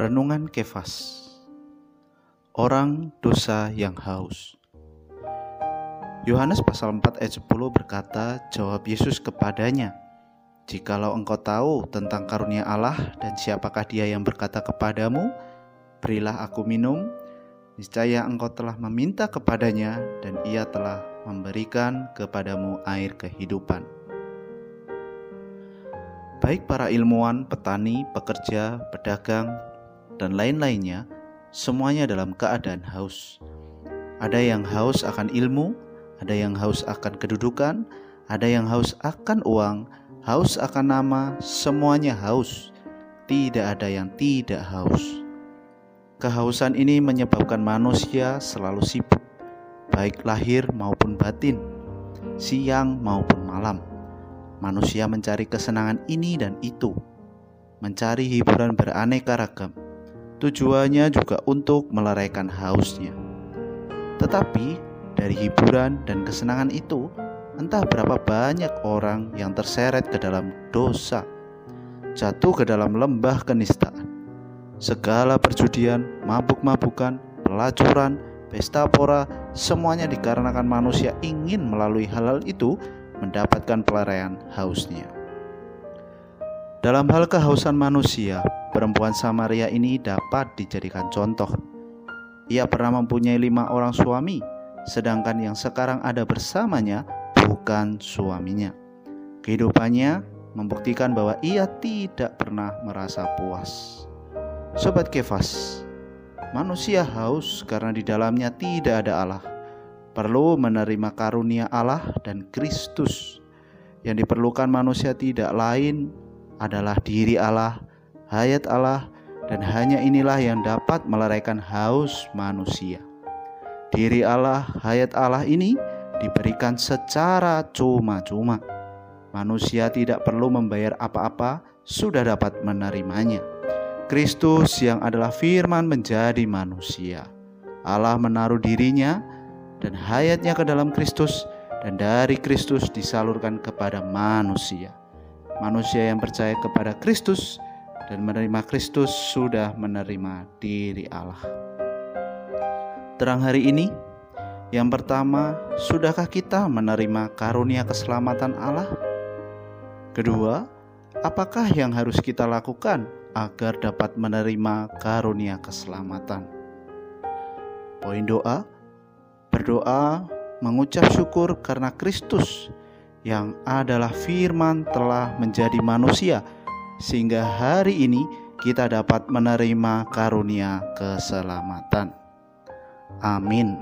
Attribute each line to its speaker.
Speaker 1: Renungan Kefas Orang dosa yang haus Yohanes pasal 4 ayat 10 berkata, jawab Yesus kepadanya, Jikalau engkau tahu tentang karunia Allah dan siapakah dia yang berkata kepadamu, Berilah aku minum, niscaya engkau telah meminta kepadanya dan ia telah memberikan kepadamu air kehidupan. Baik para ilmuwan, petani, pekerja, pedagang, dan lain-lainnya, semuanya dalam keadaan haus. Ada yang haus akan ilmu, ada yang haus akan kedudukan, ada yang haus akan uang, haus akan nama, semuanya haus. Tidak ada yang tidak haus. Kehausan ini menyebabkan manusia selalu sibuk, baik lahir maupun batin, siang maupun malam. Manusia mencari kesenangan ini dan itu, mencari hiburan beraneka ragam Tujuannya juga untuk meleraikan hausnya. Tetapi dari hiburan dan kesenangan itu, entah berapa banyak orang yang terseret ke dalam dosa, jatuh ke dalam lembah kenistaan. Segala perjudian, mabuk-mabukan, pelacuran, pesta pora, semuanya dikarenakan manusia ingin melalui hal-hal itu mendapatkan pelarian hausnya. Dalam hal kehausan manusia, perempuan Samaria ini dapat dijadikan contoh. Ia pernah mempunyai lima orang suami, sedangkan yang sekarang ada bersamanya bukan suaminya. Kehidupannya membuktikan bahwa ia tidak pernah merasa puas. Sobat Kefas, manusia haus karena di dalamnya tidak ada Allah. Perlu menerima karunia Allah dan Kristus. Yang diperlukan manusia tidak lain adalah diri Allah, hayat Allah, dan hanya inilah yang dapat meleraikan haus manusia. Diri Allah, hayat Allah ini diberikan secara cuma-cuma. Manusia tidak perlu membayar apa-apa, sudah dapat menerimanya. Kristus yang adalah firman menjadi manusia. Allah menaruh dirinya dan hayatnya ke dalam Kristus dan dari Kristus disalurkan kepada manusia. Manusia yang percaya kepada Kristus dan menerima Kristus sudah menerima diri Allah. Terang hari ini, yang pertama, sudahkah kita menerima karunia keselamatan Allah? Kedua, apakah yang harus kita lakukan agar dapat menerima karunia keselamatan? Poin doa: berdoa, mengucap syukur karena Kristus yang adalah firman telah menjadi manusia sehingga hari ini kita dapat menerima karunia keselamatan. Amin.